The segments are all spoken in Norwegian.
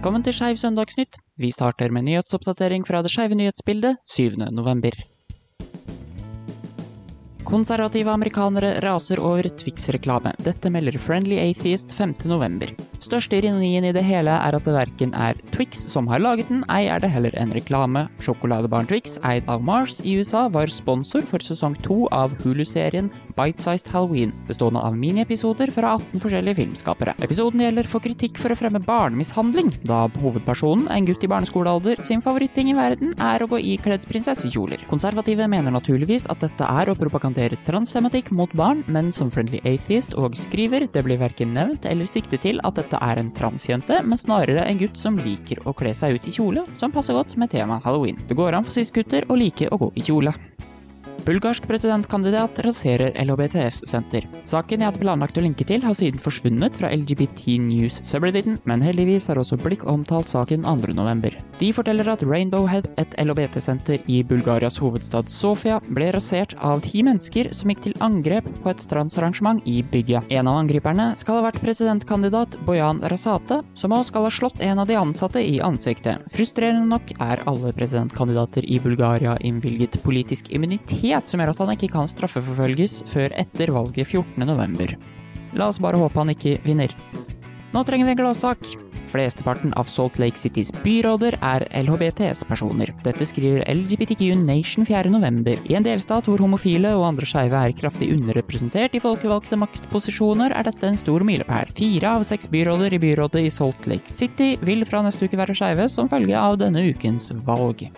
Velkommen til Skeiv søndagsnytt. Vi starter med nyhetsoppdatering fra det skeive nyhetsbildet 7. november. Konservative amerikanere raser over Twix-reklame. Dette melder Friendly Atheist 5. november. Største ironien i det hele er at det verken er Twix som har laget den, ei er det heller en reklame. Sjokoladebaren Twix, eid av Mars i USA, var sponsor for sesong to av Hulu-serien Bite-Sized Halloween, bestående av miniepisoder fra 18 forskjellige filmskapere. Episoden gjelder for kritikk for å fremme barnemishandling, da hovedpersonen, en gutt i barneskolealder, sin favoritting i verden er å gå ikledd prinsessekjoler. Konservative mener naturligvis at dette er å propagandere transtematikk mot barn, men som Friendly Atheist og skriver, det blir verken nevnt eller siktet til at dette er en transjente, men snarere en gutt som liker å kle seg ut i kjole, som passer godt med temaet halloween. Det går an for cis-gutter å like å gå i kjole. Bulgarsk presidentkandidat raserer LHBTS-senter. Saken jeg hadde planlagt å linke til, har siden forsvunnet fra LGBT News subredditen, men heldigvis har også Blikk omtalt saken 2.11. De forteller at Rainbowhead, et LHBT-senter i Bulgarias hovedstad Sofia, ble rasert av ti mennesker som gikk til angrep på et transarrangement i bygget. En av angriperne skal ha vært presidentkandidat Bojan Rasate, som også skal ha slått en av de ansatte i ansiktet. Frustrerende nok er alle presidentkandidater i Bulgaria innvilget politisk immunitet som gjør at han ikke kan straffeforfølges før etter valget 14.11. La oss bare håpe han ikke vinner. Nå trenger vi en gladsak. Flesteparten av Salt Lake Citys byråder er LHBTS-personer. Dette skriver LGBTQ Nation 4.11. I en delstat hvor homofile og andre skeive er kraftig underrepresentert i folkevalgte maktposisjoner, er dette en stor milepæl. Fire av seks byråder i byrådet i Salt Lake City vil fra neste uke være skeive som følge av denne ukens valg.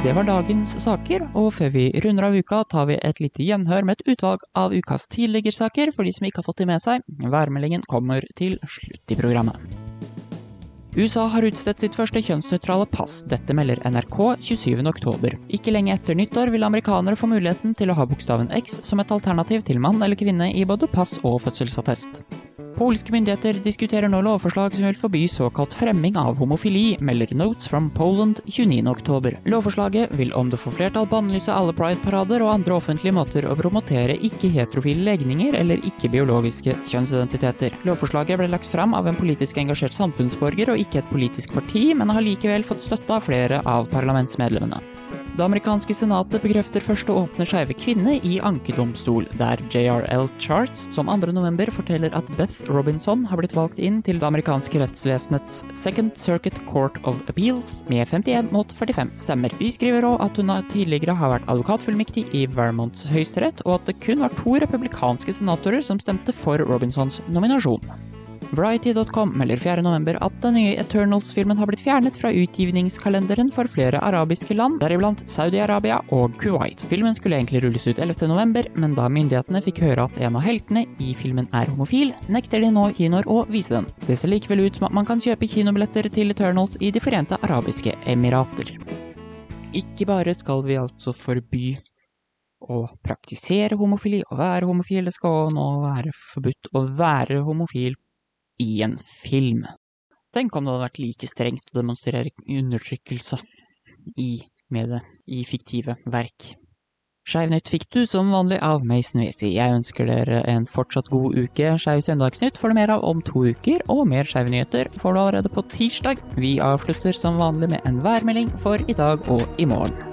Det var dagens saker, og før vi runder av uka, tar vi et lite gjenhør med et utvalg av ukas tidligere saker for de som ikke har fått de med seg. Værmeldingen kommer til slutt i programmet. USA har utstedt sitt første kjønnsnøytrale pass. Dette melder NRK 27.10. Ikke lenge etter nyttår vil amerikanere få muligheten til å ha bokstaven X som et alternativ til mann eller kvinne i både pass og fødselsattest. Polske myndigheter diskuterer nå lovforslag som vil forby såkalt fremming av homofili, melder Notes from Poland 29.10. Lovforslaget vil om det får flertall bannlyse alle pride-parader og andre offentlige måter å promotere ikke-heterofile legninger eller ikke-biologiske kjønnsidentiteter. Lovforslaget ble lagt fram av en politisk engasjert samfunnsborger og ikke et politisk parti, men har likevel fått støtte av flere av parlamentsmedlemmene. Det amerikanske senatet bekrefter første åpne skeive kvinne i ankedomstol, der JRL Charts som 2.11 forteller at Beth Robinson har blitt valgt inn til det amerikanske rettsvesenets Second Circuit Court of Appeals med 51 mot 45 stemmer. De skriver òg at hun tidligere har vært advokatfullmektig i Vermonts høyesterett, og at det kun var to republikanske senatorer som stemte for Robinsons nominasjon. Variety.com melder 4.11 at den nye Eternals-filmen har blitt fjernet fra utgivningskalenderen for flere arabiske land, deriblant Saudi-Arabia og Kuwait. Filmen skulle egentlig rulles ut 11.11, men da myndighetene fikk høre at en av heltene i filmen er homofil, nekter de nå kinoer å vise den. Det ser likevel ut som at man kan kjøpe kinobilletter til Eternals i De forente arabiske emirater. Ikke bare skal vi altså forby å praktisere homofili og være homofil, det skal nå være forbudt å være homofil i en film. Tenk om det hadde vært like strengt å demonstrere undertrykkelse i mediet, i fiktive verk. Skeivnytt fikk du som vanlig av Mason Weezy. Jeg ønsker dere en fortsatt god uke. Skeiv søndagsnytt får du mer av om to uker, og mer skeive nyheter får du allerede på tirsdag. Vi avslutter som vanlig med en værmelding for i dag og i morgen.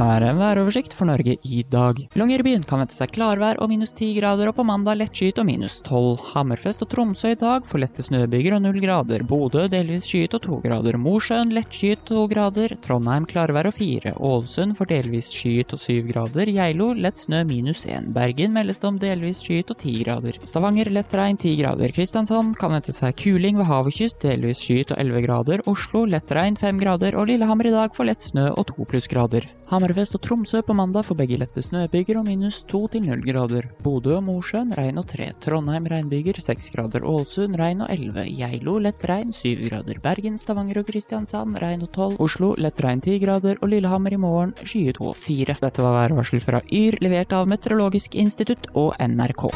Her er en væroversikt for Norge i dag. Longyearbyen kan vente seg klarvær og minus 10 grader, og på mandag lettskyet og minus 12. Hammerfest og Tromsø i dag får lette snøbyger og 0 grader. Bodø delvis skyet og 2 grader. Mosjøen lettskyet 2 grader. Trondheim klarvær og 4. Ålesund får delvis skyet og 7 grader. Geilo lett snø minus 1. Bergen meldes det om delvis skyet og 10 grader. Stavanger lett regn 10 grader. Kristiansand kan vente seg kuling ved hav og kyst, delvis skyet og 11 grader. Oslo lett regn 5 grader, og Lillehammer i dag får lett snø og 2 plussgrader. Hammerfest og Tromsø på mandag får begge lette snøbyger og minus 2 til 0 grader. Bodø og Mosjøen regn og 3. Trondheim regnbyger 6 grader. Ålesund regn og 11. Geilo lett regn 7 grader. Bergen, Stavanger og Kristiansand regn og 12. Oslo lett regn 10 grader. Og Lillehammer i morgen skyet og 4. Dette var værvarsel fra Yr, levert av Meteorologisk institutt og NRK.